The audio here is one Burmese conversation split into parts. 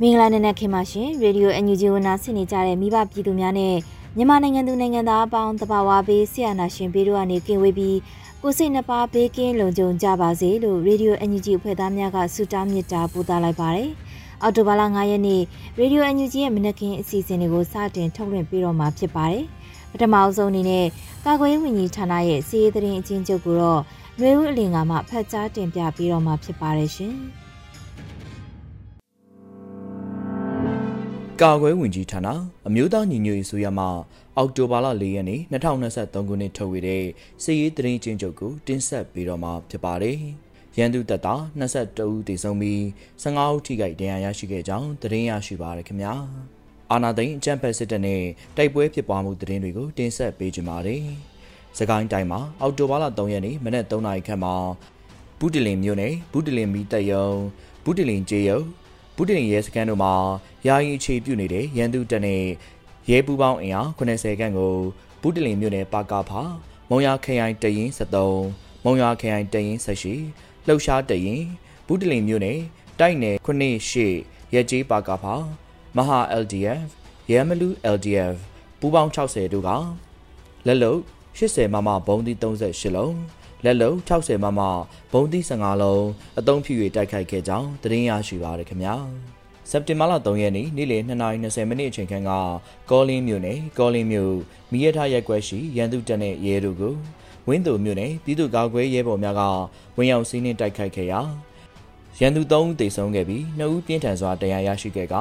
မင်္ဂလာနံနက်ခင်းပါရှင်ရေဒီယို NUG ဝန်နာဆင်နေကြတဲ့မိဘပြည်သူများနဲ့မြန်မာနိုင်ငံသူနိုင်ငံသားအပေါင်းတဘာဝဘေးဆရာနာရှင်ဘေးတို့ကနေကင်ဝေးပြီးကိုစိတ်နှပါဘေးကင်းလုံခြုံကြပါစေလို့ရေဒီယို NUG အဖွဲ့သားများကဆုတောင်းမေတ္တာပို့သလိုက်ပါတယ်အော်တိုဘာလ9ရက်နေ့ရေဒီယို NUG ရဲ့မနက်ခင်းအစီအစဉ်တွေကိုစတင်ထုတ်လွှင့်ပေးတော့မှာဖြစ်ပါတယ်ပထမအဆုံးအနေနဲ့ကာကွယ်ရေးဝန်ကြီးဌာနရဲ့စီးရေးသတင်းအချင်းချုပ်ကိုတော့ နှွေဦးအလင်ကမှဖတ်ကြားတင်ပြပေးတော့မှာဖြစ်ပါတယ်ရှင်။ကာကွယ်ဝင်ကြီးဌာနအမျိုးသားညီညွတ်ရေးဆိုရမှအောက်တိုဘာလ၄ရက်နေ့2023ခုနှစ်ထုတ်ဝေတဲ့စစ်ရေးသတင်းချင်းချုပ်ကိုတင်ဆက်ပေးတော့မှာဖြစ်ပါတယ်။ရန်သူတပ်သား22ဦးသေဆုံးပြီး15ဦးထိခိုက်ဒဏ်ရာရရှိခဲ့ကြောင်းသတင်းရရှိပါရခင်ဗျာ။အာနာသိန်းအကြံဖက်စစ်တပ်နဲ့တိုက်ပွဲဖြစ်ပွားမှုသတင်းတွေကိုတင်ဆက်ပေးကြပါမယ်။ စကိုင်းတိုင်းမှာအောက်တိုဘာလ3ရက်နေ့မနက်3နာရီခန့်မှာဘူးတလင်မြို့နယ်ဘူးတလင်မီတက်ယုံဘူးတလင်ကျေးရုံဘူးတလင်ရဲစခန်းတို့မှာယာယီအခြေပြုနေတဲ့ရန်သူတပ်နဲ့ရဲပူပေါင်းအင်အား80ခန့်ကိုဘူးတလင်မြို့နယ်ပါကာဖာမုံရခရိုင်တရင်73မုံရခရိုင်တရင်78လှုပ်ရှားတရင်ဘူးတလင်မြို့နယ်တိုက်နယ်98ရဲကြီးပါကာဖာမဟာ LDF ရဲမလူ LDF ပူပေါင်း60တို့ကလက်လုံ 80မမဘုံသီး38လုံးလက်လုံး60မမဘုံသီး15လုံးအသုံးပြု၍တိုက်ခိုက်ခဲ့ကြောင်းသတင်းရရှိပါရခင်ဗျာစက်တင်ဘာလ3ရက်နေ့နေ့လယ်2:20မိနစ်အချိန်ခန့်ကကောလင်းမြို့နယ်ကောလင်းမြို့မိရထားရက်ကွက်ရှိရန်သူတပ်နဲ့ရဲတို့ကိုဝင်းသူမြို့နယ်ပြည်သူ့ကာကွယ်ရဲဘော်များကဝင်ရောက်စီးနင်းတိုက်ခိုက်ခဲ့ရာရန်သူ3ဦးသေဆုံးခဲ့ပြီး2ဦးပြင်းထန်စွာတရားရရှိခဲ့က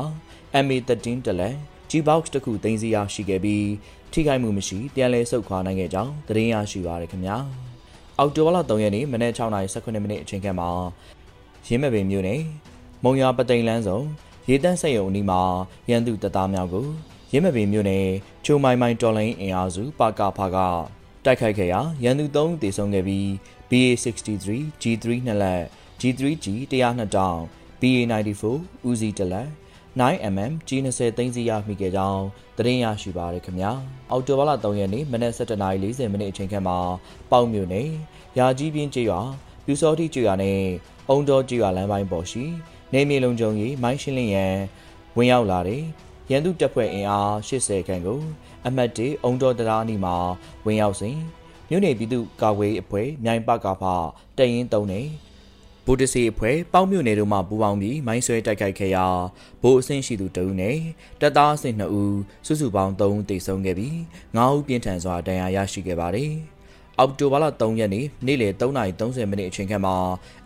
MA13 တလက် G-box တစ်ခုသိမ်းဆည်းရရှိခဲ့ပြီး ထိခိုက်မှုမရှိပြန်လည်ဆုတ်ခွာနိုင်ခဲ့ကြောင်းသတင်းရရှိပါရခင်ဗျာအောက်တိုဘာလ3ရက်နေ့မနက်6:18မိနစ်အချိန်ခန့်မှာရင်းမပင်မြို့နယ်မုံရွာပသိမ်လန်းဆောင်ရေတန်းဆက်ရုံအနီးမှာရန်သူတပ်သားများကိုရင်းမပင်မြို့နယ်ချိုမိုင်မိုင်တော်လိုင်းအင်အားစုပါကာဖာကတိုက်ခိုက်ခဲ့ရာရန်သူ3ဦးသေဆုံးခဲ့ပြီး BA63 G3 နှစ်လက် G3G 102တောင် BA94 ဦးစီးတလက် 9mm G20 သိန်းစီရမိခဲ့ကြောင်းသတင်းရရှိပါရခင်ဗျာအော်တိုဘာလ3ရက်နေ့မနက်7:40မိနစ်အချိန်ခန့်မှာပေါ့မြို့နယ်ရာကြီးပြင်းကျေးရွာပြူစောတိကျေးရွာနဲ့အုံတော်ကျေးရွာလမ်းပိုင်းပေါ်ရှိနေမြေလုံခြုံရေးမိုင်းရှင်းလင်းရန်ဝင်ရောက်လာတဲ့ရန်သူတပ်ဖွဲ့အင်အား80ခန့်ကိုအမတ်တေအုံတော်တရားအနီးမှာဝင်ရောက်စဉ်မြို့နယ်ပြည်သူ့ကာကွယ်အဖွဲ့မြိုင်ပကဖတရင်တုံးနဲ့ ဗိုလ်တစီအဖွဲ့ပေါင်းမြို့နယ်တို့မှပူးပေါင်းပြီးမိုင်းဆွဲတိုက်ခိုက်ခဲ့ရာဗိုလ်အဆင့်ရှိသူတဦးနဲ့တပ်သားအဆင့်2ဦးစုစုပေါင်း3ဦးသေဆုံးခဲ့ပြီး9ဦးပြင်းထန်စွာဒဏ်ရာရရှိခဲ့ပါတယ်။ အောက်တိုဘာလ3ရက်နေ့နေ့လယ်3:30မိနစ်အချိန်ခန့်မှာ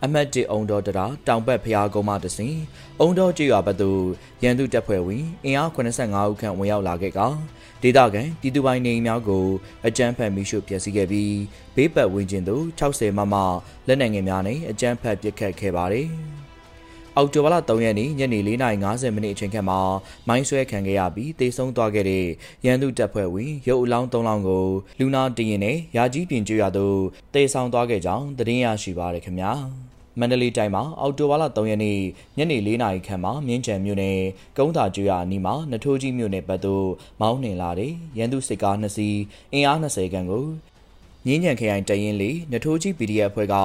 အမတ်တေအုံတော်တရာတောင်ဘက်ဖျားကုန်းမှတစဉ်အုံတော်ကျေးရွာဘက်သို့ရန်သူတပ်ဖွဲ့ဝင်အင်အား85ဦးခန့်ဝင်ရောက်လာခဲ့ကဒေသခံပြည်သူပိုင်နေအိမ်များကိုအကြမ်းဖက်မိရှုဖျက်ဆီးခဲ့ပြီးဘေးပတ်ဝန်းကျင်သို့60မမလက်နက်ငယ်များနဲ့အကြမ်းဖက်ပစ်ခတ်ခဲ့ပါတယ်။ အောက်တိုဘာလ3ရက်နေ့ညနေ4:50မိနစ်အချိန်ခန့်မှာမိုင်းဆွဲခံခဲ့ရပြီးတေဆုံးသွားခဲ့တဲ့ရန်သူတပ်ဖွဲ့ဝင်ရုပ်အလောင်း၃လောင်းကိုလူနာတရင်နဲ့ရာကြီးပြင်ကျွရသို့တေဆောင်သွားခဲ့ကြောင်းသတင်းရရှိပါရခင်ဗျာ။မန္တလေးတိုင်းမှာအောက်တိုဘာလ3ရက်နေ့ညနေ4နာရီခန့်မှာမြင်းချံမြို့နယ်ကုန်းသာကျွာအနီးမှာနထိုးကြီးမြို့နယ်ဘက်သို့မောင်းနှင်လာတဲ့ရန်သူစစ်ကား2စီးအင်အား20ခန့်ကို ငင်းညံခရိုင်တရင်လေးနထိုးကြီး PDF အဖွဲ့က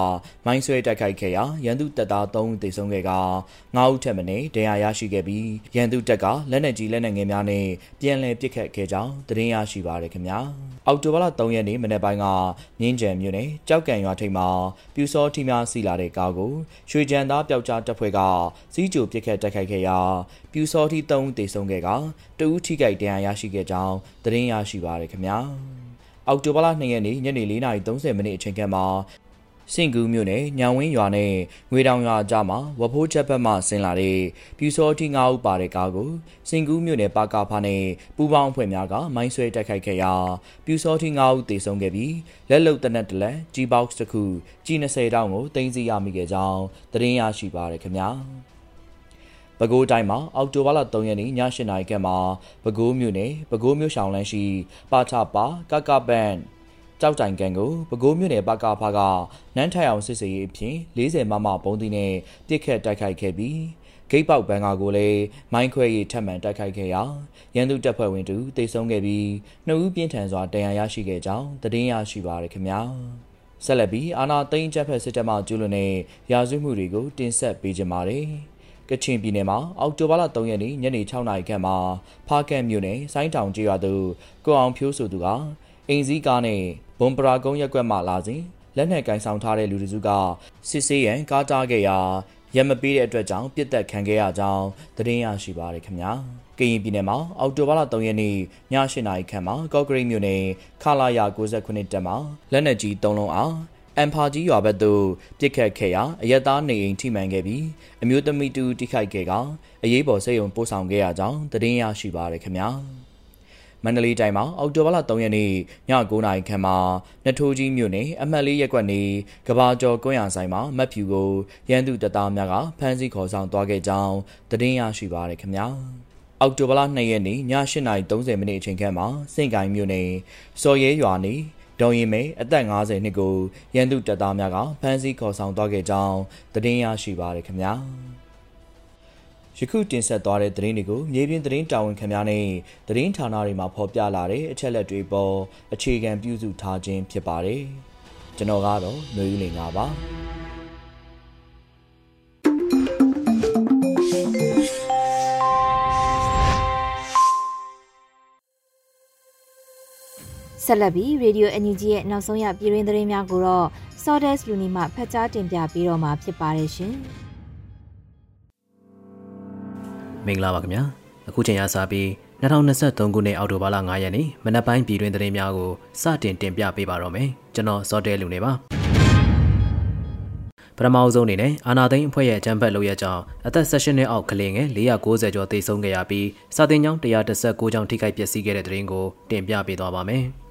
မိုင်းဆွဲတိုက်ခိုက်ခဲ့ရာရန်သူတပ်သား3ဦးသေဆုံးခဲ့က9ဦးထက်မနည်းဒဏ်ရာရရှိခဲ့ပြီးရန်သူတပ်ကလက်နက်ကြီးလက်နက်ငယ်များနဲ့ပြန်လည်ပစ်ခတ်ခဲ့ကြောင်းသတင်းရရှိပါရခင်ဗျာအောက်တိုဘာလ3ရက်နေ့မနေ့ပိုင်းကမြင်းကြံမြို့နယ်ကြောက်ကံရွာထိပ်မှာပြူစောထီများစီလာတဲ့ကားကိုရွှေကြံသားပျောက်ကြားတပ်ဖွဲ့ကစီးကြိုပစ်ခတ်တိုက်ခိုက်ခဲ့ရာပြူစောထီ3ဦးသေဆုံးခဲ့ကတဦးထိခိုက်ဒဏ်ရာရရှိခဲ့ကြောင်းသတင်းရရှိပါရခင်ဗျာ အောက်တိုဘာလ2ရက်နေ့ညနေ4:30မိနစ်အချိန်ခန့်မှာစင်ကူးမြို့နယ်ညောင်ဝင်းရွာနဲ့ငွေတောင်ရွာအကြားမှာဝဖိုးချက်ဘက်မှဆင်းလာတဲ့ပြူစောတိ၅ဦးပါတဲ့ကားကိုစင်ကူးမြို့နယ်ပါကာဖာနဲ့ပူပေါင်းအဖွဲ့များကမိုင်းဆွဲတိုက်ခိုက်ခဲ့ရာပြူစောတိ၅ဦးသေဆုံးခဲ့ပြီးလက်လုံတနက်တလက်ကြီးဘောက်စ်တစ်ခုကြီး20 တောင်းကိုတင်စီရမိခဲ့ကြောင်းသတင်းရရှိပါရခင်ဗျာ ပဲခူးတိုင်းမှာအောက်တိုဘာလ3ရက်နေ့ည8:00နာရီခန့်မှာပဲခူးမြို့နယ်ပဲခူးမြို့ရှောင်းလန်းရှိပါထပါကကပန်ကြောက်တိုင်ကန်ကိုပဲခူးမြို့နယ်ပကဖာကနန်းထိုင်အောင်စစ်စေးရေးအဖြစ်40မမပုံးသီးနဲ့ပြစ်ခတ်တိုက်ခိုက်ခဲ့ပြီးဂိတ်ပေါက်ဘန်ကာကိုလည်းမိုင်းခွဲရေးထပ်မံတိုက်ခိုက်ခဲ့ရာရန်သူတပ်ဖွဲ့ဝင်တူတိတ်ဆုံးခဲ့ပြီးနှစ်ဦးပြင်းထန်စွာတရားရရှိခဲ့ကြောင်းသတင်းရရှိပါရခင်ဗျာဆက်လက်ပြီးအာနာသိန်းချက်ဖက်စစ်တပ်မှကျူးလွန်တဲ့ရာဇဝတ်မှုတွေကိုတင်ဆက်ပေးကြပါမယ် ကချင်ပြည်နယ်မှာအောက်တိုဘာလ3ရက်နေ့ညနေ6နာရီခန့်မှာဖားကန့်မြို့နယ်ဆိုင်းတောင်ကျေးရွာသို့ကိုအောင်ဖြိုးဆိုသူကအိမ်စည်းကားနဲ့ဘွန်ပရာကုန်းရက်ကွက်မှလာစဉ်လက်နက်ကင်ဆောင်ထားတဲ့လူတစုကစစ်ဆေးရန်ကားတားခဲ့ရာရမပေးတဲ့အတွက်ကြောင့်ပြစ်တက်ခံခဲ့ရကြောင်းသတင်းရရှိပါရခင်ဗျာကရင်ပြည်နယ်မှာအောက်တိုဘာလ3ရက်နေ့ည8နာရီခန့်မှာကော့ကရိတ်မြို့နယ်ခလာယာ69တက်မှာလက်နက်ကြီး3လုံးအား အမ်ဖာကြီးရွာဘက်သို့ပြစ်ခတ်ခဲ့ရာအရက်သားနေအိမ်ထိမှန်ခဲ့ပြီးအမျိုးသမီးတူတိခိုက်ခဲ့ကအရေးပေါ်စိတ်ယုံပို့ဆောင်ခဲ့ရကြောင်းသတင်းရရှိပါရခင်ဗျာမန္တလေးတိုင်းမှာအောက်တိုဘာလ3ရက်နေ့ည9:00နာရီခန့်မှာနထိုးကြီးမြို့နယ်အမှတ်လေးရက်ကွက်နေကဘာကျော်ကွန်းရဆိုင်မှာမတ်ဖြူကိုရန်သူတပ်သားများကဖမ်းဆီးခေါ်ဆောင်သွားခဲ့ကြောင်းသတင်းရရှိပါရခင်ဗျာအောက်တိုဘာလ2ရက်နေ့ည8:30မိနစ်အချိန်ခန့်မှာစင့်ကိုင်းမြို့နယ်စော်ရဲရွာနေ ဒေါ်ရင်မဲအသက်50နှစ်ကိုရန်သူတပ်သားများကဖမ်းဆီးခေါ်ဆောင်သွားခဲ့ကြောင်းသတင်းရရှိပါရခင်ဗျာယခုတင်ဆက်သွားတဲ့သတင်းတွေကိုမြေပြင်သတင်းတာဝန်ခံများနဲ့သတင်းဌာနတွေမှာဖော်ပြလာတဲ့အချက်လက်တွေပေါ်အခြေခံပြုစုထားခြင်းဖြစ်ပါတယ်ကျွန်တော်ကတော့ຫນွေဦးလင်ပါပါ ဆက်လက်ပြီး Radio NUG ရဲ့နောက်ဆုံးရပြည်တွင်းသတင်းများကိုတော့ Sawdust Luni မှဖတ်ကြားတင်ပြပေးတော့မှာဖြစ်ပါတယ်ရှင်။မင်္ဂလာပါခင်ဗျာ။အခုချိန်ရစပြီး2023ခုနှစ်အောက်တိုဘာလ9ရက်နေ့မနက်ပိုင်းပြည်တွင်းသတင်းများကိုစတင်တင်ပြပေးပါတော့မယ်။ကျွန်တော် Sawdust Luni ပါ။ပထမအဆုံးအနေနဲ့အာနာသိန်းအဖွဲ့ရဲ့အကြမ်းဖက်လုပ်ရကြောင်းအသက်16နှစ်အောက်ကလေးငယ်490ကျော်သေဆုံးခဲ့ရပြီးစာတင်ကျောင်း139ကျောင်းထိခိုက်ပျက်စီးခဲ့တဲ့တဲ့ရင်ကိုတင်ပြပေးသွားပါမယ်။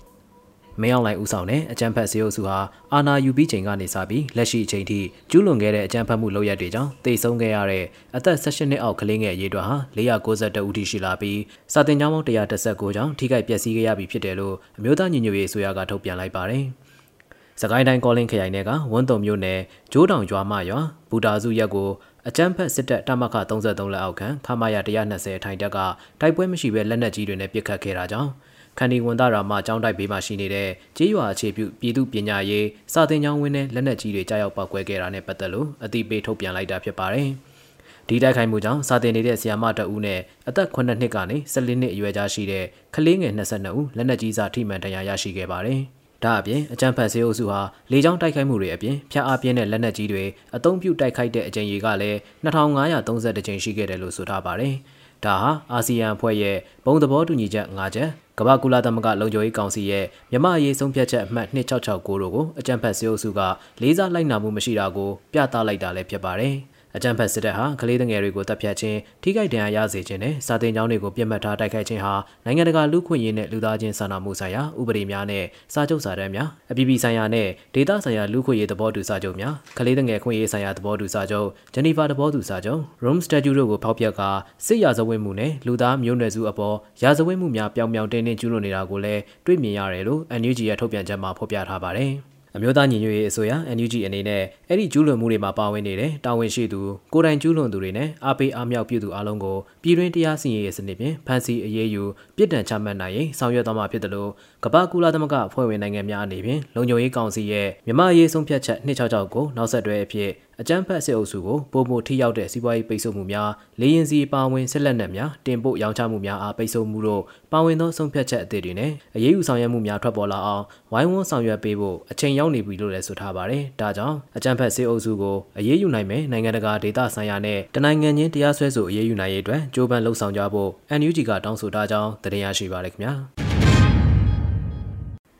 မင်းအောင်လှိုင်ဦးဆောင်တဲ့အကြမ်းဖက်စေအုပ်စုဟာအာဏာယူပြီးချိန်ကနေစပြီးလက်ရှိအချိန်ထိကျူးလွန်ခဲ့တဲ့အကြမ်းဖက်မှုလုပ်ရက်တွေကြောင့်တိတ်ဆုံးခဲ့ရတဲ့အသက်16နှစ်အောက်ကလေးငယ်အရေးအတွက်ဟာ492ဦးထိရှိလာပြီးစာတင်ကျောင်းပေါင်း139ကျောင်းထိခိုက်ပျက်စီးခဲ့ရပြီဖြစ်တယ်လို့အမျိုးသားညီညွတ်ရေးအစိုးရကထုတ်ပြန်လိုက်ပါတယ်။စကိုင်းတိုင်းကောလင်းခရိုင်နယ်ကဝန်းတုံမြို့နယ်ဂျိုးတောင်ရွာမရွာဘူတာစုရက်ကိုအကြမ်းဖက်စစ်တပ်တမခ33လက်အောက်ခံခမာယာ120ထိုင်တက်ကတိုက်ပွဲမရှိဘဲလက်နက်ကြီးတွေနဲ့ပစ်ခတ်ခဲ့တာကြောင့် ခန္ဒီဝန်သားရာမှအကြောင်းတိုက်ဘေးမှာရှိနေတဲ့ကြေးရွာအခြေပြုပြည်သူပညာရေးစာသင်ကျောင်းဝင်းနဲ့လက်နက်ကြီးတွေကြားရောက်ပောက်ကွဲခဲ့တာနဲ့ပတ်သက်လို့အသိပေးထုတ်ပြန်လိုက်တာဖြစ်ပါတယ်။ဒီတိုက်ခိုက်မှုကြောင့်စာသင်နေတဲ့ဆရာမတအူးနဲ့အသက်9နှစ်ကနေ14နှစ်အရွယ်ကြားရှိတဲ့ကလေးငယ်22ဦးလက်နက်ကြီးစာထိမှန်တရားရရှိခဲ့ပါတယ်။ဒါအပြင်အကြံဖတ်စေအုပ်စုဟာလေကြောင်းတိုက်ခိုက်မှုတွေအပြင်ဖျက်အားပြင်းတဲ့လက်နက်ကြီးတွေအုံပြုတိုက်ခိုက်တဲ့အကြိမ်ရေကလည်း2532ကြိမ်ရှိခဲ့တယ်လို့ဆိုထားပါတယ်။ ဒါဟာအာဆီယံအဖွဲ့ရဲ့ဘုံသဘောတူညီချက်၅ချက်ကမ္ဘာကုလသမဂ္ဂလုံခြုံရေးကောင်စီရဲ့မြမအရေးဆုံးဖြတ်ချက်အမှတ်2669တို့ကိုအကြံဖတ်စေအုပ်စုကလေးစားလိုက်နာမှုမရှိတာကိုပြသလိုက်တာလည်းဖြစ်ပါတယ်။ အကြံဖက်စစ်တပ်ဟာကလေးငယ်တွေကိုတပ်ဖြတ်ခြင်းထိခိုက်ဒဏ်ရာရစေခြင်းနဲ့စာတင်ကျောင်းတွေကိုပြစ်မှတ်ထားတိုက်ခိုက်ခြင်းဟာနိုင်ငံတကာလူ့ခွင့်ရေးနဲ့လူသားချင်းစာနာမှုဆိုင်ရာဥပဒေများနဲ့စာချုပ်စာတမ်းများအပြည်ပြည်ဆိုင်ရာနဲ့ဒေသဆိုင်ရာလူ့ခွင့်ရေးသဘောတူစာချုပ်များကလေးငယ်ခွင့်ရေးဆိုင်ရာသဘောတူစာချုပ်ဂျနီဗာသဘောတူစာချုပ် Rome Statute တို့ကိုဖောက်ဖျက်ကစစ်ရာဇဝတ်မှုနဲ့လူသားမျိုးနွယ်စုအပေါ်ရာဇဝတ်မှုများပြောင်ပြောင်တင်းတင်းကျူးလွန်နေတာကိုလည်းတွေ့မြင်ရတယ်လို့ NUG ရဲ့ထုတ်ပြန်ချက်မှာဖော်ပြထားပါတယ်။ အမျိုးသားညီညွတ်ရေးအစိုးရ NUG အနေနဲ့အဲ့ဒီကျူးလွန်မှုတွေမှာပါဝင်နေတဲ့တာဝန်ရှိသူကိုယ်တိုင်ကျူးလွန်သူတွေနဲ့အားပေးအားမြောက်ပြုသူအလုံးကိုပြည်တွင်းတရားစီရင်ရေးစနစ်ဖြင့်ဖမ်းဆီးအရေးယူပြစ်ဒဏ်ချမှတ်နိုင်ရင်ဆောင်ရွက်သွားမှာဖြစ်တယ်လို့ကမ္ဘာကူလာသမဂ္ဂအဖွဲ့ဝင်နိုင်ငံများအနေဖြင့်လုံခြုံရေးကောင်စီရဲ့မြန်မာရေးဆုံးဖြတ်ချက်266ကိုနောက်ဆက်တွဲအဖြစ်အကြမ်းဖက်စစ်အုပ်စုကိုပုံမှုထိရောက်တဲ့စီးပွားရေးပိတ်ဆို့မှုများလေရင်စီပါဝင်ဆက်လက်နက်များတင်ပို့ရောင်းချမှုများအားပိတ်ဆို့မှုတို့ပါဝင်သောဆုံးဖြတ်ချက်အသစ်တွေနဲ့အရေးယူဆောင်ရွက်မှုများထွက်ပေါ်လာအောင်ဝိုင်းဝန်းဆောင်ရွက်ပေးဖို့အချိန်ရောက်နေပြီလို့လည်းဆိုထားပါတယ်။ဒါကြောင့်အကြမ်းဖက်စစ်အုပ်စုကိုအရေးယူနိုင်မယ်နိုင်ငံတကာဒေသဆိုင်ရာနဲ့တနိုင်ငံချင်းတရားစွဲဆိုအရေးယူနိုင်ရေးအတွက်ကြိုးပမ်းလှုံ့ဆော်ကြဖို့ NUG ကတောင်းဆိုထားကြောင်းတင်ရရှိပါရခင်ဗျာ။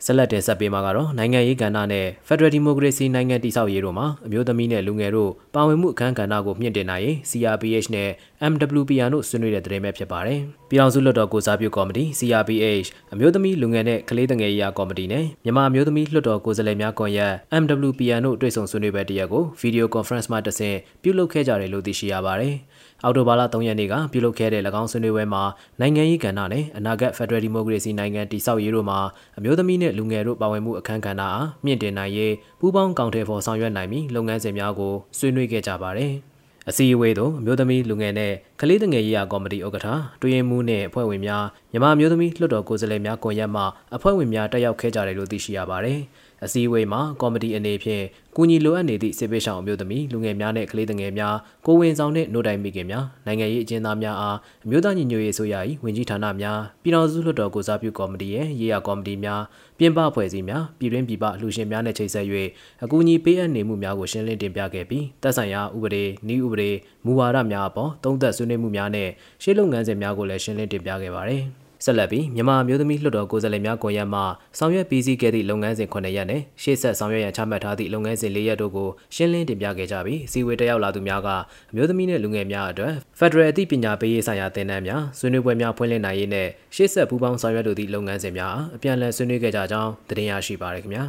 ဆက်လက်တင်ဆက်ပေးမှာကတော့နိုင်ငံရေးကဏ္ဍနဲ့ Federal Democracy နိုင်ငံတည်ဆောက်ရေးတို့မှာအမျိုးသမီးနဲ့လူငယ်တို့ပါဝင်မှုအခမ်းကဏ္ဍကိုမြင့်တင်နိုင်ရေး CRPH နဲ့ MWPR တို့ဆွေးနွေးတဲ့သတင်းပဲဖြစ်ပါတယ်။ပြည်ထောင်စုလွှတ်တော်ကိုစားပြုကော်မတီ CRPH အမျိုးသမီးလူငယ်နဲ့ကလေးငယ်ရေးရာကော်မတီနဲ့မြန်မာအမျိုးသမီးလွှတ်တော်ကိုယ်စားလှယ်များကွန်ရက် MWPR တို့တွေ့ဆုံဆွေးနွေးပွဲတရက်ကို Video Conference မှာတဆင့်ပြုလုပ်ခဲ့ကြတယ်လို့သိရှိရပါတယ်။ အော်တိုဘာလ3ရက်နေ့ကပြုလုပ်ခဲ့တဲ့၎င်းဆွေးနွေးပွဲမှာနိုင်ငံရေးကဏ္ဍနဲ့အနာဂတ် Federal Democracy နိုင်ငံတည်ဆောက်ရေးတို့မှာအမျိုးသမီးနဲ့လူငယ်တို့ပါဝင်မှုအခမ်းကဏ္ဍအားမြင့်တင်နိုင်ရေးပူးပေါင်းကောင်ထည်ဖော်ဆောင်ရွက်နိုင်ပြီးလုပ်ငန်းစဉ်များကိုဆွေးနွေးခဲ့ကြပါတယ်။အစည်းအဝေးသို့အမျိုးသမီးလူငယ်နဲ့ကလေးငယ်ရေးရာကော်မတီဥက္ကဋ္ဌတွင်မှုနှင့်အဖွဲ့ဝင်များမြန်မာမျိုးသမီးလွှတ်တော်ကိုယ်စားလှယ်များကွန်ရက်မှအဖွဲ့ဝင်များတက်ရောက်ခဲ့ကြတယ်လို့သိရှိရပါတယ်။ အစည်းအဝေးမှာကော်မတီအနေဖြင့်ကူညီလိုအပ်နေသည့်စစ်ပေးဆောင်အမျိုးသမီးလူငယ်များနဲ့ကလေးငယ်များကိုဝင်ဆောင်တဲ့နှုတ်တိုင်မိခင်များနိုင်ငံရေးအကျဉ်းသားများအားအမျိုးသားညီညွတ်ရေးဆိုရ၏ဝင်ကြီးဌာနများပြည်ထောင်စုလွှတ်တော်ကိုစားပြုကော်မတီရဲ့ရေးရာကော်မတီများပြင်ပဖွဲ့စည်းများပြည်တွင်းပြည်ပလှူရှင်များနဲ့ချိတ်ဆက်၍အကူအညီပေးအပ်နေမှုများကိုရှင်းလင်းတင်ပြခဲ့ပြီးတပ်ဆိုင်ရာဥပဒေ၊နည်းဥပဒေမူဝါဒများအပေါ်သုံးသပ်ဆွေးနွေးမှုများနဲ့ရှေ့လုပ်ငန်းစဉ်များကိုလည်းရှင်းလင်းတင်ပြခဲ့ပါတယ်။ ဆက်လက်ပြီးမြန်မာမျိုးသမီးလွှတ်တော်ကိုယ်စားလှယ်များကွန်ရက်မှဆောင်ရွက်ပြီးစီးခဲ့သည့်လုပ်ငန်းစဉ်9ရက်နဲ့ရှေ့ဆက်ဆောင်ရွက်ရန်ချမှတ်ထားသည့်လုပ်ငန်းစဉ်4ရက်တို့ကိုရှင်းလင်းတင်ပြခဲ့ကြပြီးစီဝေတက်ရောက်လာသူများကအမျိုးသမီးနဲ့လူငယ်များအတွက်ဖက်ဒရယ်အသိပညာပေးရေးဆိုင်ရာသင်တန်းများဆွေးနွေးပွဲများဖွင့်လှစ်နိုင်ရေးနဲ့ရှေ့ဆက်ပူးပေါင်းဆောင်ရွက်လိုသည့်လုပ်ငန်းစဉ်များအပြန်အလှန်ဆွေးနွေးခဲ့ကြကြောင်းတင်ရရှိပါရခင်ဗျာ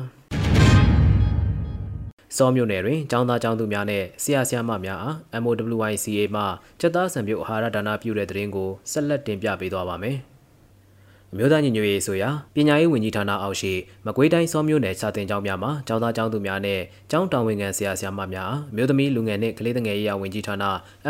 စောမြို့နယ်တွင်ចောင်းသားចောင်းသူများနဲ့ဆရာဆရာမများအား MOWICA မှစက်သားစံပြုတ်အာဟာရဒါနပြုတဲ့တရင်ကိုဆက်လက်တင်ပြပေးသွားပါမယ်။ အမျိုးသားညီညွတ်ရေးဆိုရာပညာရေးဝန်ကြီးဌာနအောက်ရှိမကွေးတိုင်းစောမြို့နယ်စာတင်ကျောင်းများမှာကျောင်းသားကျောင်းသူများနဲ့ကျောင်းတာဝန်ခံဆရာဆရာမများအမျိုးသမီးလူငယ်နှင့်ကလေးငယ်ရေးရာဝန်ကြီးဌာန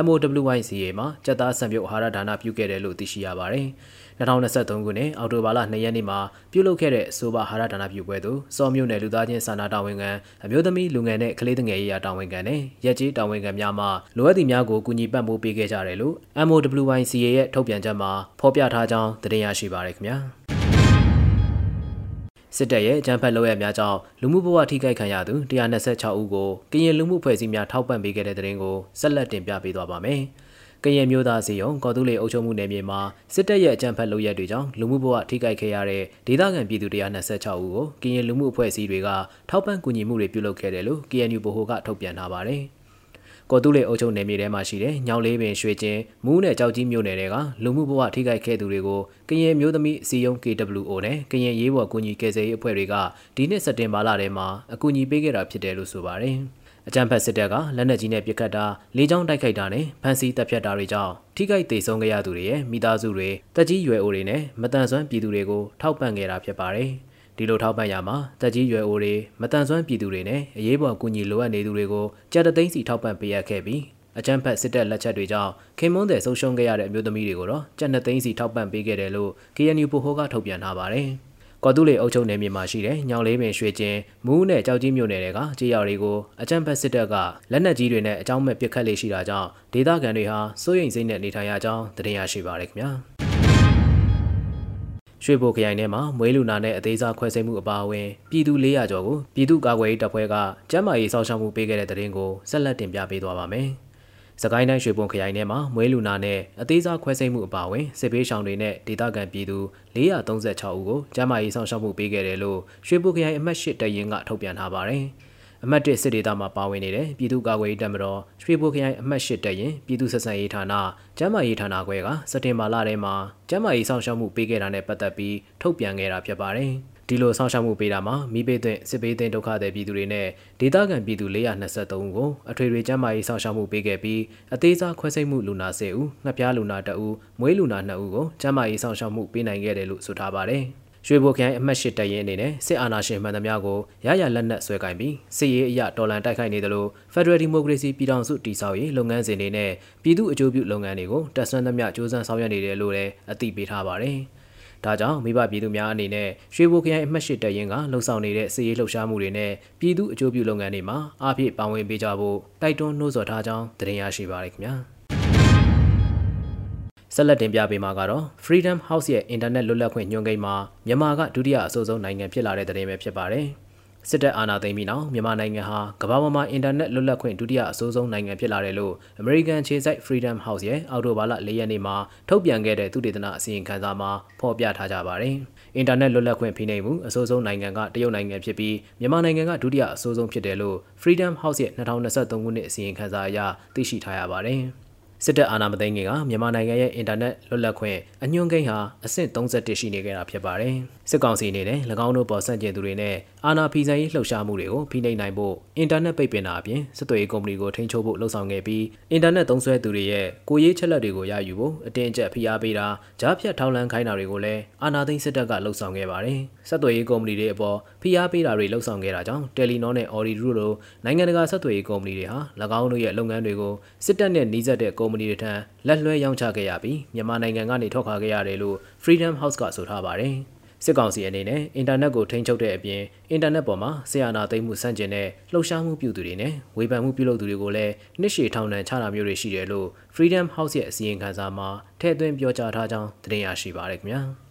MOWYCA မှာစက်သားစံပြုတ်အာဟာရဒါနပြုခဲ့တယ်လို့သိရှိရပါတယ်။ 2023ခုနှစ်အောက်တိုဘာလ2ရက်နေ့မှာပြုလုပ်ခဲ့တဲ့အဆိုပါဟာရဒါနပြုပွဲသို့စောမြို့နယ်လူသားချင်းစာနာတာဝန်ခံအမျိုးသမီးလူငယ်နဲ့ကလေးငယ်ရေးရာတာဝန်ခံနဲ့ရက်ကြီးတာဝန်ခံများမှလိုအပ်သည့်များကိုကူညီပံ့ပိုးပေးခဲ့ကြတယ်လို့ MOWYCA ရဲ့ထုတ်ပြန်ချက်မှာဖော်ပြထားကြောင်းတင်ပြရရှိပါရခင်ဗျာစစ်တပ်ရဲ့အကြမ်းဖက်လုပ်ရများကြောင့်လူမှုဘဝထိခိုက်ခံရသူ126ဦးကိုကရင်လူမှုဖွဲ့စည်းများထောက်ပံ့ပေးခဲ့တဲ့တဲ့ရင်ကိုဆက်လက်တင်ပြပေးသွားပါမယ်။ ကရင်မျိုးသားစီယုံကော်တူးလေအုပ်ချုပ်မှုနယ်မြေမှာစစ်တပ်ရဲ့အကြမ်းဖက်လုပ်ရက်တွေကြောင့်လူမှုဘဝထိခိုက်ခဲ့ရတဲ့ဒေသခံပြည်သူ126ဦးကိုကရင်လူမှုအဖွဲ့အစည်းတွေကထောက်ပံ့ကူညီမှုတွေပြုလုပ်ခဲ့တယ်လို့ KNU ဗဟိုကထုတ်ပြန်ထားပါတယ်။ကော်တူးလေအုပ်ချုပ်နယ်မြေထဲမှာရှိတဲ့ညောင်လေးပင်ရွှေကျင်းမူးနဲ့ကြောက်ကြီးမြို့နယ်တွေကလူမှုဘဝထိခိုက်ခဲ့သူတွေကိုကရင်မျိုးသမီးစီယုံ KWO နဲ့ကရင်ရေးဘော်ကူညီကယ်ဆယ်ရေးအဖွဲ့တွေကဒီနှစ်စက်တင်ဘာလထဲမှာအကူအညီပေးခဲ့တာဖြစ်တယ်လို့ဆိုပါတယ်။ အကြမ်းဖက်စစ်တပ်ကလက်နက်ကြီးနဲ့ပစ်ခတ်တာလေကြောင်းတိုက်ခိုက်တာနဲ့ဖမ်းဆီးတပ်ဖြတ်တာတွေကြောင့်ထိခိုက်ဒေဆုံးခဲ့ရသူတွေရဲ့မိသားစုတွေတက်ကြီးရွယ်အိုတွေနဲ့မတန်ဆွမ်းပြည်သူတွေကိုထောက်ပံ့ခဲ့တာဖြစ်ပါတယ်။ဒီလိုထောက်ပံ့ရမှာတက်ကြီးရွယ်အိုတွေမတန်ဆွမ်းပြည်သူတွေနဲ့အရေးပေါ်ကူညီလိုအပ်နေသူတွေကိုကြက်တသိန်းစီထောက်ပံ့ပေးရခဲ့ပြီးအကြမ်းဖက်စစ်တပ်လက်ချက်တွေကြောင့်ခင်မွန်းတဲ့ဆုံးရှုံးခဲ့ရတဲ့အမျိုးသမီးတွေကိုတော့ကြက်နှစ်သိန်းစီထောက်ပံ့ပေးခဲ့တယ်လို့ KNU ပိုဟိုကထုတ်ပြန်ထားပါတယ်။ ကော်တူးလေအုပ်ချုပ်နယ်မြေမှာရှိတဲ့ညောင်လေးပင်ရွှေကျင်းမူးနဲ့ကြောက်ကြီးမြို့နယ်တွေကကြေးရွာတွေကိုအကြမ်းဖက်စစ်တပ်ကလက်နက်ကြီးတွေနဲ့အကြောင်းမဲ့ပစ်ခတ်လေရှိတာကြောင့်ဒေသခံတွေဟာစိုးရိမ်စိတ်နဲ့နေထိုင်ရကြောင်းသတင်းရရှိပါရခင်ဗျာရွှေဘိုခရိုင်ထဲမှာမွေးလူနာနဲ့အသေးစားခွဲစိတ်မှုအပါအဝင်ပြည်သူ400ကျော်ကိုပြည်သူ့ကာကွယ်ရေးတပ်ဖွဲ့ကကျန်းမာရေးစောင့်ရှောက်မှုပေးခဲ့တဲ့တဲ့ရင်ကိုဆက်လက်တင်ပြပေးသွားပါမယ်။ စကိုင်းတိုင်းရွှေဘုံခရိုင်ထဲမှာမွေးလူနာနဲ့အသေးစားခွဲစိတ်မှုအပါအဝင်စစ်ပေးရှောင်တွေနဲ့ဒေသခံပြည်သူ436ဦးကိုကျန်းမာရေးဆောင်ရှောက်မှုပေးခဲ့တယ်လို့ရွှေဘုံခရိုင်အမှတ်၈တရင်ကထုတ်ပြန်ထားပါတယ်။အမှတ်၁စစ်ဒေသမှာပါဝင်နေတဲ့ပြည်သူ့ကာကွယ်ရေးတပ်မတော်ရွှေဘိုခရိုင်အမှတ်၈တပ်ရင်ပြည်သူ့ဆက်ဆံရေးဌာနကျန်းမာရေးဌာနခွဲကစက်တင်ဘာလထဲမှာကျန်းမာရေးဆောင်ရှောက်မှုပေးခဲ့တာနဲ့ပတ်သက်ပြီးထုတ်ပြန်ခဲ့တာဖြစ်ပါတယ်။ ဒီလိုဆောင်ရှောက်မှုပေးတာမှာမိဘသွင်းစစ်ပေးသွင်းဒုက္ခသည်ပြည်သူတွေနဲ့ဒေသခံပြည်သူ423ဦးကိုအထွေထွေကျန်းမာရေးဆောင်ရှောက်မှုပေးခဲ့ပြီးအသေးစားခွဲစိတ်မှုလူနာ10ဦးငှက်ပြားလူနာ2ဦးမွေးလူနာ2ဦးကိုကျန်းမာရေးဆောင်ရှောက်မှုပေးနိုင်ခဲ့တယ်လို့ဆိုထားပါတယ်ရွှေဘိုခိုင်အမှတ်၈တရင်အနေနဲ့စစ်အာဏာရှင်မှန်သမျှကိုရရလက်နက်ဆွဲကင်ပြီးစစ်ရေးအရတော်လှန်တိုက်ခိုက်နေသလို Federal Democracy ပြည်ထောင်စုတည်ဆောက်ရေးလုပ်ငန်းစဉ်တွေနဲ့ပြည်သူ့အကျိုးပြုလုပ်ငန်းတွေကိုတက်ဆွမ်းသမျှစ조사ဆောင်ရွက်နေတယ်လို့လည်းအသိပေးထားပါတယ်။ ဒါကြောင့်မိဘပြည်သူများအနေနဲ့ရွှေဘိုခရိုင်အမှတ်၈တပ်ရင်းကလှုပ်ဆောင်နေတဲ့စစ်ရေးလှုပ်ရှားမှုတွေနဲ့ပြည်သူအကျိုးပြုလုပ်ငန်းတွေမှာအားဖြည့်ပါဝင်ပေးကြဖို့တိုက်တွန်းနှိုးဆော်ထားကြောင်းတင်ရရှိပါရခင်ဗျာဆက်လက်တင်ပြပေးမှာကတော့ Freedom House ရဲ့အင်တာနက်လွတ်လပ်ခွင့်ညွှန်ကိန်းမှာမြန်မာကဒုတိယအဆိုးဆုံးနိုင်ငံဖြစ်လာတဲ့တဲ့ရင်ပဲဖြစ်ပါတယ်။ စစ်တပ်အာဏာသိမ်းပြီးနောက်မြန်မာနိုင်ငံဟာကမ္ဘာပေါ်မှာအင်တာနက်လွတ်လပ်ခွင့်ဒုတိယအဆိုးဆုံးနိုင်ငံဖြစ်လာတယ်လို့ American ခြေစိုက် Freedom House ရဲ့အော်တိုဘာလ၄ရက်နေ့မှာထုတ်ပြန်ခဲ့တဲ့သုတေသနအစီရင်ခံစာမှာဖော်ပြထားကြပါတယ်။အင်တာနက်လွတ်လပ်ခွင့်ဖိနှိပ်မှုအဆိုးဆုံးနိုင်ငံကတရုတ်နိုင်ငံဖြစ်ပြီးမြန်မာနိုင်ငံကဒုတိယအဆိုးဆုံးဖြစ်တယ်လို့ Freedom House ရဲ့2023ခုနှစ်အစီရင်ခံစာအရသိရှိထားရပါတယ်။စစ်တပ်အာဏာမသိမ်းခင်ကမြန်မာနိုင်ငံရဲ့အင်တာနက်လွတ်လပ်ခွင့်အညွှန်းကိန်းဟာအဆင့်31ရှိနေခဲ့တာဖြစ်ပါတယ်။စစ်ကောင်စီအနေနဲ့၎င်းတို့ပေါ်ဆန့်ကျင်သူတွေနဲ့အာဏာဖီဆိုင်ရေးလှုပ်ရှားမှုတွေကိုဖိနှိပ်နိုင်ဖို့အင်တာနက်ပိတ်ပင်တာအပြင်စစ်သွေးကုမ္ပဏီကိုထိန်းချုပ်ဖို့လှုံ့ဆော်ခဲ့ပြီးအင်တာနက်သုံးစွဲသူတွေရဲ့ကိုရေးချက်လက်တွေကိုရယူဖို့အတင်းအကျပ်ဖိအားပေးတာကြားဖြတ်ထောက်လှမ်းခိုင်းတာတွေကိုလည်းအာဏာသိမ်းစစ်တပ်ကလှုံ့ဆော်ခဲ့ပါတယ်။စစ်သွေးကုမ္ပဏီတွေအပေါ်ဖိအားပေးတာတွေလှုံ့ဆော်ခဲ့တာကြောင့်တယ်လီနောနဲ့အော်ရီဒူလိုနိုင်ငံတကာစစ်သွေးကုမ္ပဏီတွေဟာ၎င်းတို့ရဲ့လုပ်ငန်းတွေကိုစစ်တပ်နဲ့နှီးစပ်တဲ့ကုမ္ပဏီတွေထံလက်လွှဲရောင်းချခဲ့ရပြီးမြန်မာနိုင်ငံကနေထွက်ခွာခဲ့ရတယ်လို့ Freedom House ကဆိုထားပါတယ်။ စစ်ကောင်စီအနေနဲ့အင်တာနက်ကိုထိန်းချုပ်တဲ့အပြင်အင်တာနက်ပေါ်မှာဆရာနာသိမ်းမှုစန့်ကျင်တဲ့လှုပ်ရှားမှုပြုသူတွေနဲ့ဝေဖန်မှုပြုလုပ်သူတွေကိုလည်းနှစ်ရှည်ထောင်ဒဏ်ချတာမျိုးတွေရှိတယ်လို့ Freedom House ရဲ့အစီရင်ခံစာမှာထည့်သွင်းပြောကြားထားကြောင်းသတင်းရရှိပါရခင်ဗျာ။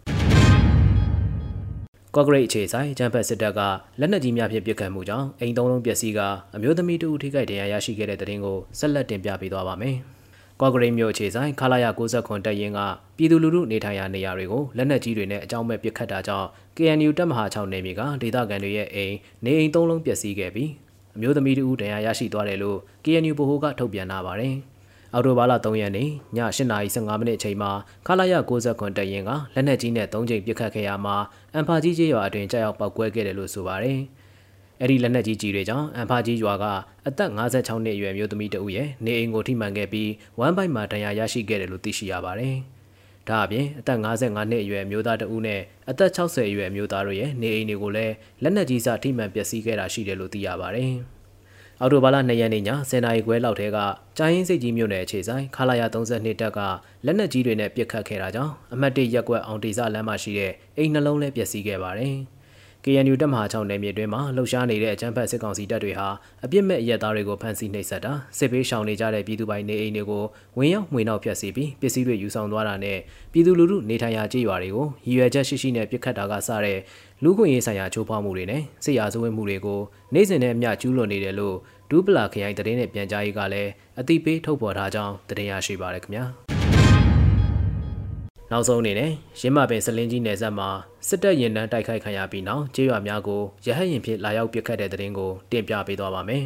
ကော့ဂရိတ်အခြေဆိုင်ဂျမ်ဖက်စစ်တပ်ကလက်နက်ကြီးများဖြင့်ပစ်ခတ်မှုကြောင့်အိမ်သုံးလုံးပျက်စီးကအမျိုးသမီးတူထိခိုက်ဒဏ်ရာရရှိခဲ့တဲ့တဲ့တင်ကိုဆက်လက်တင်ပြပေးသွားပါမယ်။ ကော့ဂရိတ်မြို့အခြေဆိုင်ခလာရ69တပ်ရင်းကပြည်သူလူထုနေထိုင်ရာနေရာတွေကိုလက်နက်ကြီးတွေနဲ့အကြောင်းမဲ့ပစ်ခတ်တာကြောင့် KNU တပ်မဟာ6နယ်မြေကဒေသခံတွေရဲ့အိမ်နေအိမ်သုံးလုံးပျက်စီးခဲ့ပြီးအမျိုးသမီးတူတရားရရှိသွားတယ်လို့ KNU ဗဟိုကထုတ်ပြန်လာပါတယ်။အော်တိုဘာလ3ရက်နေ့ည8:15မိနစ်အချိန်မှာခလာရ69တပ်ရင်းကလက်နက်ကြီးနဲ့3ကြိမ်ပစ်ခတ်ခဲ့ရမှာအန်ဖာကြီးကျေးရွာအတွင်ကြောက်ပောက်ကွဲခဲ့တယ်လို့ဆိုပါတယ်။ အဲ့ဒီလက်နက်ကြီးကြီးတွေကြောင့်အန်ဖာကြီးရွာကအသက်56နှစ်အရွယ်မျိုးသမီးတဦးရဲ့နေအိမ်ကိုထိမှန်ခဲ့ပြီးဝမ်းပိုက်မှာဒဏ်ရာရရှိခဲ့တယ်လို့သိရှိရပါတယ်။ဒါအပြင်အသက်55နှစ်အရွယ်မျိုးသားတဦးနဲ့အသက်60အရွယ်မျိုးသားတို့ရဲ့နေအိမ်တွေကိုလည်းလက်နက်ကြီးစထိမှန်ပျက်စီးခဲ့တာရှိတယ်လို့သိရပါတယ်။အော်တိုဘာလ2ရက်နေ့ည10နာရီခွဲလောက်ထဲကကြာရင်စိတ်ကြီးမြို့နယ်အခြေဆိုင်ခလာရ32တက်ကလက်နက်ကြီးတွေနဲ့ပစ်ခတ်ခဲ့တာကြောင့်အမတ်1ရက်ကွက်အောင်တေစာလမ်းမှာရှိတဲ့အိမ်နှလုံးလည်းပျက်စီးခဲ့ပါတယ်။ KNU တပ်မဟာ6နယ်မြေတွင်မှလှုပ်ရှားနေတဲ့အကြမ်းဖက်စစ်ကောင်စီတပ်တွေဟာအပြစ်မဲ့အရက်သားတွေကိုဖမ်းဆီးနှိပ်စက်တာစစ်ပေးရှောင်နေကြတဲ့ပြည်သူပိုင်နေအိမ်တွေကိုဝင်ရောက်မှွေနှောက်ဖျက်ဆီးပြီးပစ္စည်းတွေယူဆောင်သွားတာနဲ့ပြည်သူလူထုနေထိုင်ရာကြေးရွာတွေကိုရည်ရွယ်ချက်ရှိရှိနဲ့ပြစ်ခတ်တာကစတဲ့လူခွင့်ရေးဆိုင်ရာချိုးဖောက်မှုတွေနဲ့စစ်ရာဇဝတ်မှုတွေကိုနေ့စဉ်နဲ့အမျှကျူးလွန်နေတယ်လို့ဒူးပလာခရိုင်တရင်နဲ့ပြန်ကြားရေးကလည်းအတိပေးထုတ်ဖော်ထားကြောင်းတင်ရရှိပါရခင်ဗျာ။ နောက်ဆုံးအနေနဲ့ရင်းမပင်စလင်းကြီးနယ်စပ်မှာစစ်တပ်ရင်တန်းတိုက်ခိုက်ခံရပြီးနောက်ကျေးရွာများကိုရဟတ်ရင်ဖြင့်လာရောက်ပစ်ခတ်တဲ့တဲ့ရင်ကိုတင်ပြပေးသွားပါမယ်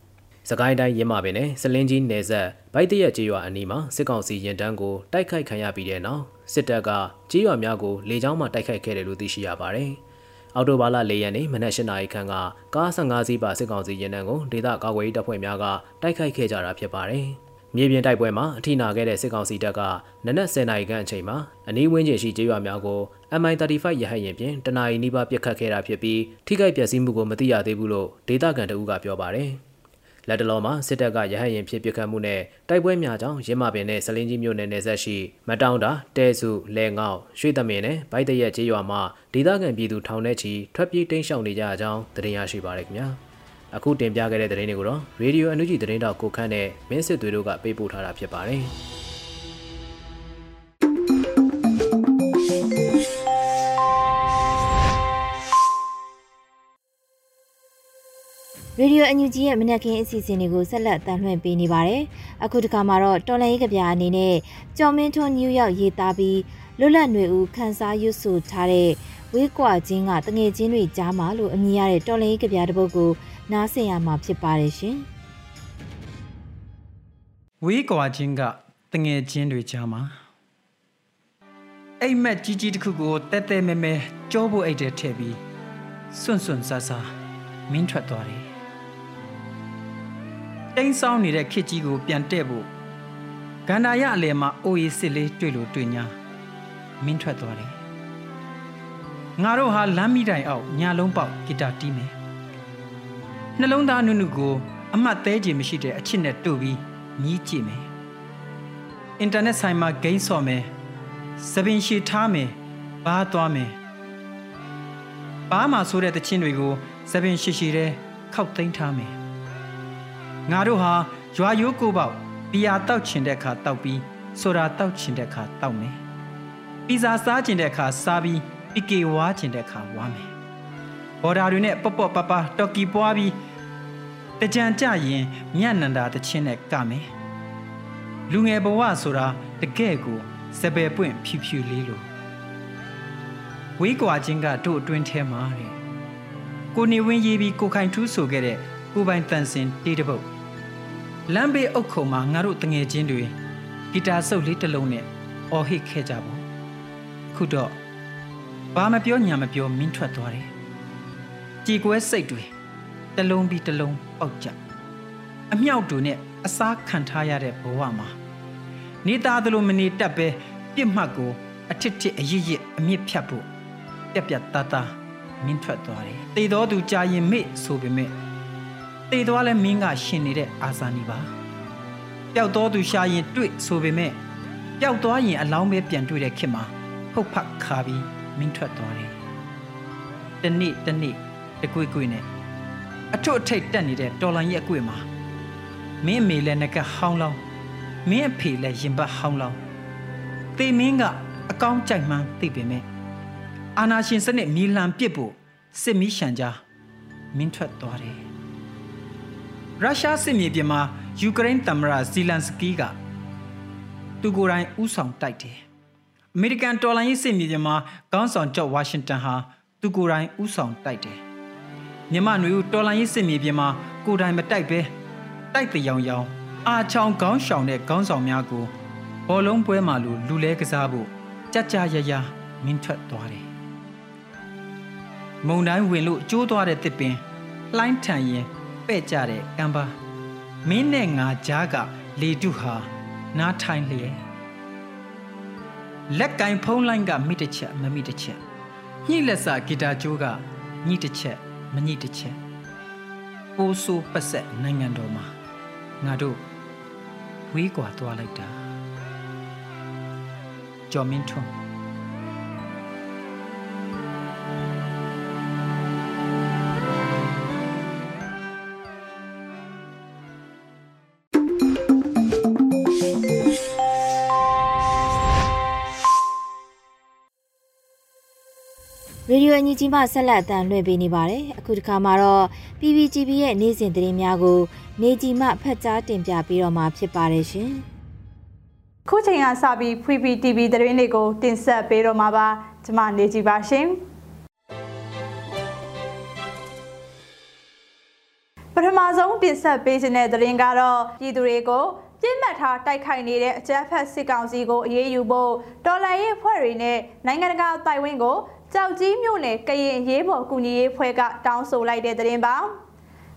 ။စကိုင်းတိုင်းရင်းမပင်နဲ့စလင်းကြီးနယ်စပ်ဗိုက်တရက်ကျေးရွာအနီးမှာစစ်ကောင်စီရင်တန်းကိုတိုက်ခိုက်ခံရပြီးတဲ့နောက်စစ်တပ်ကကျေးရွာများကိုလေကြောင်းမှတိုက်ခိုက်ခဲ့တယ်လို့သိရှိရပါတယ်။အော်တိုဘာလ၄ရက်နေ့မနက်၈နာရီခန့်ကကား15စီးပါစစ်ကောင်စီရင်တန်းကိုဒေသကာကွယ်ရေးတပ်ဖွဲ့များကတိုက်ခိုက်ခဲ့ကြတာဖြစ်ပါတယ်။ မြေပြင်တိုက်ပွဲမှာအထိနာခဲ့တဲ့စစ်ကောင်စီတပ်ကနနက်10နာရီခန့်အချိန်မှာအနီးဝန်းကျင်ရှိကျေးရွာများကို MI35 ရဟတ်ယာဉ်ဖြင့်တနအီနီးပါးပစ်ခတ်ခဲ့တာဖြစ်ပြီးထိခိုက်ပျက်စီးမှုကိုမသိရသေးဘူးလို့ဒေသခံတအူးကပြောပါတယ်။လက်တလုံးမှာစစ်တပ်ကရဟတ်ယာဉ်ဖြင့်ပစ်ခတ်မှုနဲ့တိုက်ပွဲများကြောင့်ရင်းမာပင်နဲ့စလင်းကြီးမြို့နယ်နယ်ဆက်ရှိမတောင်းတာတဲစုလဲငေါရွှေသမင်နဲ့ဗိုက်တရက်ကျေးရွာမှာဒေသခံပြည်သူထောင်ထဲချီထွက်ပြေးတိမ်းရှောင်နေကြအကြောင်းသတင်းရရှိပါရခင်ဗျာ။ အခုတင်ပြခဲ့တဲ့သတင်းတွေကိုတော့ရေဒီယိုအန်ယူဂျီသတင်းတောက်ကိုခန့်နဲ့မင်းစစ်သွေးတို့ကပေးပို့ထားတာဖြစ်ပါတယ်။ရေဒီယိုအန်ယူဂျီရဲ့မနက်ခင်းအစီအစဉ်တွေကိုဆက်လက်တင်ပြပေးနေပါတယ်။အခုတခါမှာတော့တော်လိုင်းရေးကဗျာအနေနဲ့ကျော်မင်းထွန်းနယူးယောက်ရေးသားပြီးလွတ်လပ်ຫນွေဦးခန်းစားရွတ်ဆိုထားတဲ့ဝေးကွာချင်းကတငယ်ချင်းတွေကြားမှာလို့အမည်ရတဲ့တော်လိုင်းရေးကဗျာတစ်ပုဒ်ကို နားဆင်ရမှာဖြစ်ပါတယ်ရှင်။ဝေးကွာချင်းကတငယ်ချင်းတွေကြားမှာအိမ်မက်ကြီးကြီးတစ်ခုကိုတဲတဲမဲမဲကြောဖို့အိတ်တဲ့ထည့်ပြီးစွန့်စွန့်ဆာဆာမင်းထွက်သွားတယ်။တိန်းဆောင်းနေတဲ့ခစ်ကြီးကိုပြန်တဲ့ဖို့ဂန္ဓာရအလယ်မှာအိုးရီစစ်လေးတွေ့လို့တွေ့ညာမင်းထွက်သွားတယ်။ငါတို့ဟာလမ်းမိတိုင်အောက်ညာလုံးပေါက်ဂီတာတီးမယ် နှလုံးသားနုနုကိုအမှတ်သေးခြင်းမရှိတဲ့အချစ်နဲ့တို့ပြီးမြည်ကြည့်မယ်အင်တာနက်ဆိုင်မှာဂိမ်းဆော့မယ်စပင်ရှည်ထားမယ်ဘာသွားမယ်ဘာမှဆိုတဲ့တခြင်းတွေကိုသပင်ရှိရှိတဲ့ခောက်သိမ်းထားမယ်ငါတို့ဟာရွာရိုးကိုပေါက်ဘီယာတောက်ချင်တဲ့အခါတောက်ပြီးဆိုတာတောက်ချင်တဲ့အခါတောက်မယ်ပီဇာစားချင်တဲ့အခါစားပြီးပီကေဝါချင်တဲ့အခါဝါမယ် ဘော်ဒါတွေနဲ့ပေါ့ပေါ့ပပတော်ကီပွားပြီးတကြံကြရင်မြတ်နန္ဒာတခြင်းနဲ့ကမယ်လူငယ်ဘဝဆိုတာတကယ့်ကိုစပယ်ပွင့်ဖြူဖြူလေးလို့ဝေးကွာခြင်းကတို့အတွင်းထဲမှာတဲ့ကိုနေဝင်းရေးပြီးကိုခိုင်ထူးဆိုခဲ့တဲ့ကိုပိုင်တန်စင်တေးတပုတ်လမ်းဘေးအုပ်ခုံမှာငါတို့တငယ်ချင်းတွေဂီတာဆုပ်လေးတစ်လုံးနဲ့အော်ဟစ်ခဲ့ကြပါခုတော့ဘာမပြောညာမပြောမင်းထွက်သွားတယ် ကြည်ကွဲစိတ်တွေတလုံးပြီးတလုံးပေါက်ကြအမြောက်တူနဲ့အစားခံထားရတဲ့ဘဝမှာနေသားသလိုမနေတတ်ပဲပြစ်မှတ်ကိုအထစ်ထစ်အရစ်ရစ်အမြင့်ဖြတ်ဖို့ပြက်ပြက်သားသားမင်းထွက်သွားတယ်တေတော်သူကြာရင်မေ့ဆိုပေမဲ့တေသွားလဲမင်းကရှင်နေတဲ့အာဇာနီပါပျောက်တော်သူရှာရင်တွေ့ဆိုပေမဲ့ပျောက်သွားရင်အလောင်းပဲပြန်တွေ့တဲ့ခေတ်မှာဟုတ်ဖတ်ခါပြီးမင်းထွက်သွားတယ်တနေ့တနေ့ တကွေ့ကွေ့နဲ့အထွတ်အထိပ်တက်နေတဲ့တော်လန်ရဲ့အကွေ့မှာမင်းအမေလည်းငကဟောင်းလောင်းမင်းအဖေလည်းရင်ပတ်ဟောင်းလောင်းတေမင်းကအကောင်းကြိုက်မှန်းသိပေမဲ့အာနာရှင်စနစ်မီလံပစ်ဖို့စစ်မီးရှံကြားမင်းထွက်သွားတယ်ရုရှားစစ်မြေပြင်မှာယူကရိန်းသမ္မတဇီလန်စကီးကသူကိုယ်တိုင်ဥဆောင်တိုက်တယ်အမေရိကန်တော်လှန်ရေးစစ်မြေပြင်မှာခေါင်းဆောင်ဂျော့ဝါရှင်တန်ဟာသူကိုယ်တိုင်ဥဆောင်တိုက်တယ် မြန်မာနွေဦးတော်လှန်ရေးစစ်မြေပြင်မှာကိုယ်တိုင်မတိုက်ပဲတိုက်တရောင်ရောင်အာချောင်ခေါင်းရှောင်တဲ့ခေါင်းဆောင်များကိုဘောလုံးပွဲမှာလူလူလဲကစားဖို့ကြကြရရမင်းထွက်သွားတယ်မုံတိုင်းဝင်လို့ကျိုးသွားတဲ့တစ်ပင်လှိုင်းထန်ရင်ပဲ့ကြတဲ့ကံပါမင်းနဲ့ငါကြားကလေတုဟာနားထိုင်လျက်လက်ကင်ဖုံးလိုင်းကမိတစ်ချက်မမိတစ်ချက်ညှိလက်စာဂီတာကျိုးကညှိတစ်ချက် မညှိတစ်ချက်ပိုးဆိုးပတ်ဆက်နိုင်ငံတော်မှာငါတို့ဝေးကွာသွားလိုက်တာကျော်မင်းထွန်း ကြီးမှဆက်လက်အသံလွှင့်ပေးနေပါတယ်။အခုတစ်ခါမှာတော့ PPTV ရဲ့နေ့စဉ်သတင်းများကိုနေကြီးမှဖတ်ကြားတင်ပြပေးတော့မှာဖြစ်ပါတယ်ရှင်။ခုချိန်ကစပြီး PPTV သတင်းတွေကိုတင်ဆက်ပေးတော့မှာပါ။ကျွန်မနေကြီးပါရှင်။ပထမဆုံးတင်ဆက်ပေးခြင်းတဲ့သတင်းကတော့ပြည်သူတွေကိုပြစ်မှတ်ထားတိုက်ခိုက်နေတဲ့အကြမ်းဖက်စစ်ကောင်စီကိုအရေးယူဖို့တော်လှန်ရေးအဖွဲ့တွေနဲ့နိုင်ငံတကာတိုင်ဝင်းကို ကြောက်ကြီးမြို့နယ်ကရင်ရေးပေါ်ကူညီရေးဖွဲ့ကတောင်းဆိုလိုက်တဲ့သတင်းပါ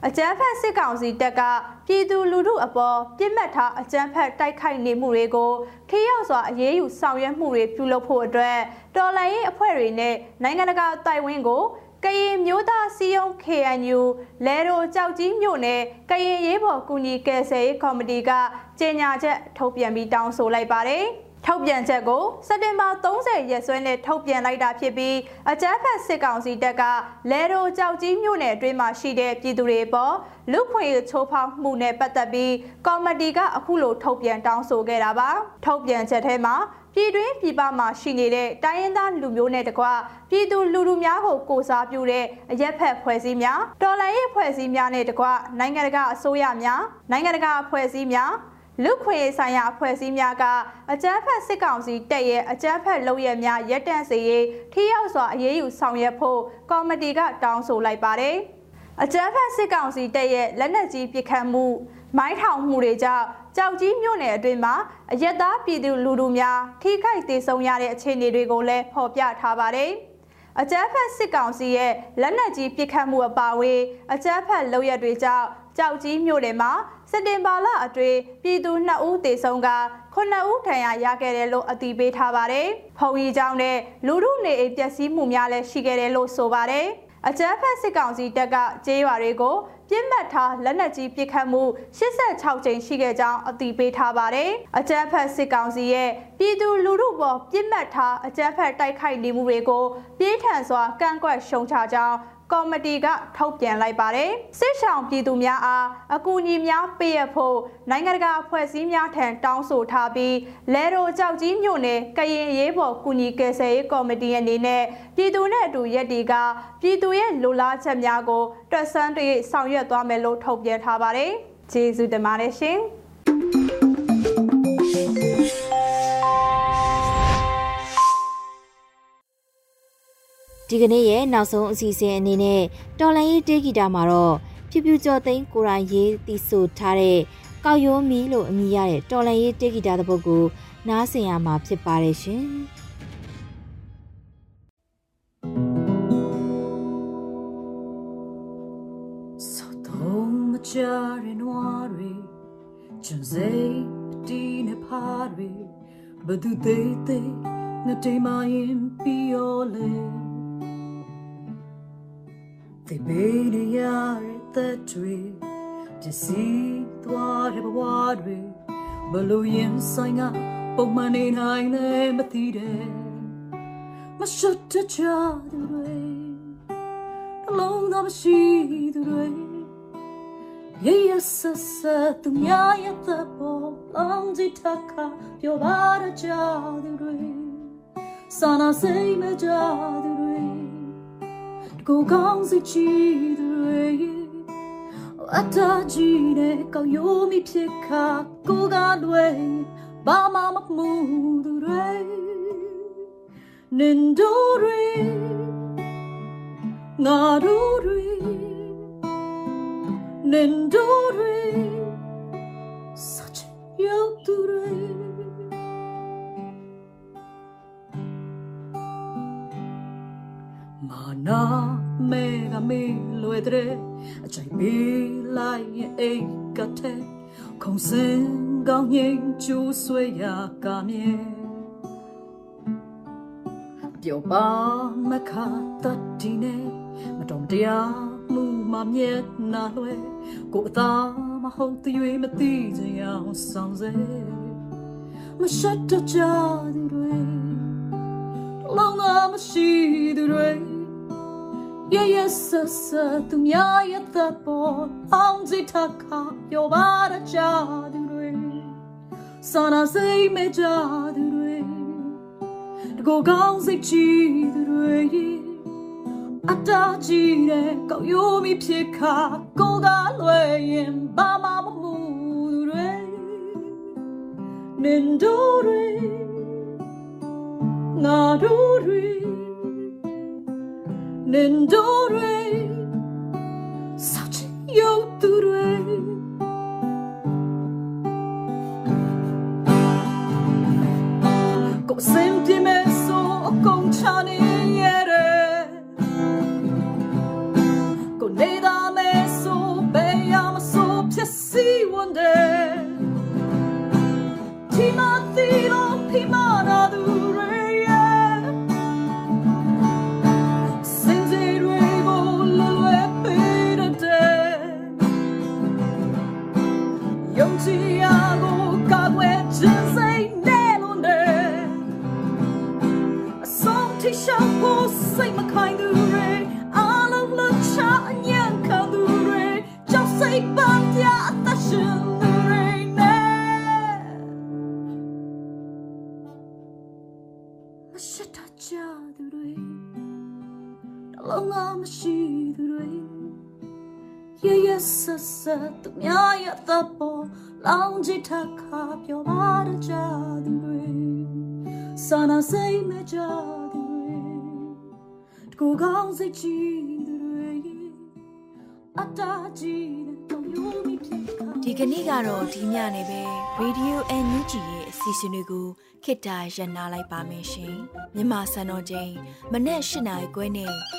အကြမ်းဖက်စစ်ကောင်စီတပ်ကပြည်သူလူထုအပေါ်ပြစ်မှတ်ထားအကြမ်းဖက်တိုက်ခိုက်နေမှုတွေကိုထိရောက်စွာအရေးယူဆောင်ရွက်မှုတွေပြုလုပ်ဖို့အတွက်တော်လှန်ရေးအဖွဲ့တွေနဲ့နိုင်ငံတကာတိုင်ဝင်းကိုကရင်မျိုးသားစီယုံ KNU လဲရိုကြောက်ကြီးမြို့နယ်ကရင်ရေးပေါ်ကူညီကယ်ဆယ်ရေးကော်မတီကကြေညာချက်ထုတ်ပြန်ပြီးတောင်းဆိုလိုက်ပါတယ်။ ထုတ်ပြန်ချက်ကိုစက်တင်ဘာ30ရက်စွဲနဲ့ထုတ်ပြန်လိုက်တာဖြစ်ပြီးအကြမ်းဖက်စစ်ကောင်စီတပ်ကလဲရိုကြောက်ကြီးမြို့နယ်အတွင်းမှာရှိတဲ့ပြည်သူတွေပေါ်လူခွေချိုးဖောက်မှုနဲ့ပတ်သက်ပြီးကော်မတီကအခုလိုထုတ်ပြန်တောင်းဆိုခဲ့တာပါထုတ်ပြန်ချက်ထဲမှာပြည်တွင်းပြည်ပမှာရှိနေတဲ့တိုင်းရင်းသားလူမျိုးနဲ့တကွပြည်သူလူထုများကိုကိုစားပြုတဲ့အရက်ဖက်ဖွဲ့စည်းများတော်လှန်ရေးဖွဲ့စည်းများနဲ့တကွနိုင်ငံတကာအစိုးရများနိုင်ငံတကာအဖွဲ့အစည်းများ လူခွေဆိုင်ရာအဖွဲ့အစည်းများကအကြမ်းဖက်စစ်ကောင်စီတပ်ရဲ့အကြမ်းဖက်လုပ်ရများရပ်တန့်စေရေးထိရောက်စွာအရေးယူဆောင်ရွက်ဖို့ကော်မတီကတောင်းဆိုလိုက်ပါတယ်။အကြမ်းဖက်စစ်ကောင်စီတပ်ရဲ့လက်နက်ကြီးပစ်ခတ်မှုမိုင်းထောင်မှုတွေကြောင့်ကြောက်ကြီးမြို့နယ်အတွင်းမှာအရက်သားပြည်သူလူထုများထိခိုက်ဒေဆုံးရတဲ့အခြေအနေတွေကိုလည်းဖော်ပြထားပါတယ်။အကြမ်းဖက်စစ်ကောင်စီရဲ့လက်နက်ကြီးပစ်ခတ်မှုအပါအဝင်အကြမ်းဖက်လုပ်ရက်တွေကြောင့်ကြောက်ကြီးမြို့နယ်မှာ စက်တင်ဘာလအတွင်းပြည်သူ2ဦးသေဆုံးက9ဦးထဏ်ရာရခဲ့တယ်လို့အတည်ပြုထားပါတယ်။ဖုံရီကျောင်းနဲ့လူမှုနေအိမ်ပျက်စီးမှုများလည်းရှိခဲ့တယ်လို့ဆိုပါတယ်။အကြမ်းဖက်စစ်ကောင်စီတပ်ကကျေးရွာတွေကိုပြစ်မှတ်ထားလက်နက်ကြီးပစ်ခတ်မှု86ကြိမ်ရှိခဲ့ကြောင်းအသိပေးထားပါတယ်။အကြမ်းဖက်စစ်ကောင်စီရဲ့ပြည်သူလူထုပေါ်ပြစ်မှတ်ထားအကြမ်းဖက်တိုက်ခိုက်နေမှုတွေကိုပြင်းထန်စွာကန့်ကွက်ရှုံချကြောင်း ကော်မတီကထုတ်ပြန်လိုက်ပါတယ်စစ်ဆောင်ပြည်သူများအားအကူအညီများပေးရဖို့နိုင်ငံတကာအဖွဲ့အစည်းများထံတောင်းဆိုထားပြီးလဲရိုကြောက်ကြီးမြို့နယ်ကရင်ရေးပေါ်ကူညီကယ်ဆယ်ရေးကော်မတီအနေနဲ့ပြည်သူနဲ့အတူရက်တီကပြည်သူရဲ့လိုလားချက်များကိုတွက်ဆန်းတရဆောင်ရွက်သွားမယ်လို့ထုတ်ပြန်ထားပါတယ်ကျေးဇူးတင်ပါတယ်ရှင် ဒီကနေ့ရဲ့နောက်ဆုံးအစီအစဉ်အနေနဲ့တော်လန်ရေးတေးဂီတာမှာတော့ဖြူဖြူကျော်သိန်းကိုရိုင်းရေးတီဆိုထားတဲ့ကောက်ရိုးမီလို့အမည်ရတဲ့တော်လန်ရေးတေးဂီတာတစ်ပုဒ်ကိုနားဆင်ရမှာဖြစ်ပါတယ်ရှင်ကြရနွားတွေချွန်စိတ်တီးနေဖားတွေဘသူသေးသေး ငါတိမ်မရင်ပြီးရောလေသေဘေးရရတဲ့တွေပစ္စည်းသွားတဲ့ဘဝတွေဘလို့ရင်ဆိုင်ကပုံမှန်နေနိုင်လဲမသိတယ်မရှုတ်တချသူတွေအလုံးသားမရှိ သူတွေရရဆဆသူများရဲ့သက်ပေါ်လောင်းစီထခါပြောပါရကြသူတွေစာနာစိတ်မကြသူတွေကိုကောင်းစိတ်ချီသူ မိဖြစ်ခါကိုကလွယ်ဘာမှမမှုသူတွေနင်တို့တွေငါတို့တွေနင်တို့တွေ such you သူတွေမာနာမဲကမေလွယ်တဲ့အချိုင်ပေးလိုက်ရဲ့အိတ်ကတဲ့ခုံစင်ကောင်းငိမ့်ကျိုးဆွဲရာကမြဲပြောပါမခတတ်ဒီနဲ့မတော်တရားမှုမမြဲနာလွယ်ကိုအသာမဟုတ်သွေးမသိကြအောင်ဆောင်စေမရှတ်တကြသူတွေလောငါမရှိသူတွေ ရရဆဆသူများရဲ့သက်ပေါ်အောင်စီထခါပြောပါရကြသူတွေစာနာစိတ်မဲ့ကြသူတွေတကောကောင်းစိတ်ချီသူတွေအတားကြီးတဲ့ကောက်ရိုးမိဖြစ်ခါကိုကလွယ်ရင်ဘာမှမမှုသူတွေနင်တို့တွေငါတို့တွေ နင်တို့တွေစောချရုပ်သူတွေကိုစင်ပြမဲဆိုအကုန်ချနေရတဲ့ကိုနေတာမဲဆိုဘယ်ရမဆိုဖြစ်စီဝန်တဲ့ ဒီမသီလို့ဖိမနာသူသူများရဲ့သဘောလောင်ကြည့်ထခါပြောပါကြသူတွေစာနာစိတ်မကြသူတွေတကူကောင်းစိတ်ချီသူတွေအတားကြီးတဲ့ကောင်းရိုးမိဖြစ်ခါဒီကနေ့ကတော့ဒီညနေပဲ Radio NUG ရဲ့အစီအစဉ်လေးကိုခေတ္တရနာလိုက်ပါမယ်ရှင်မြန်မာစံတော်ချိန်မနေ့၈နိုင်ခွဲနဲ့ည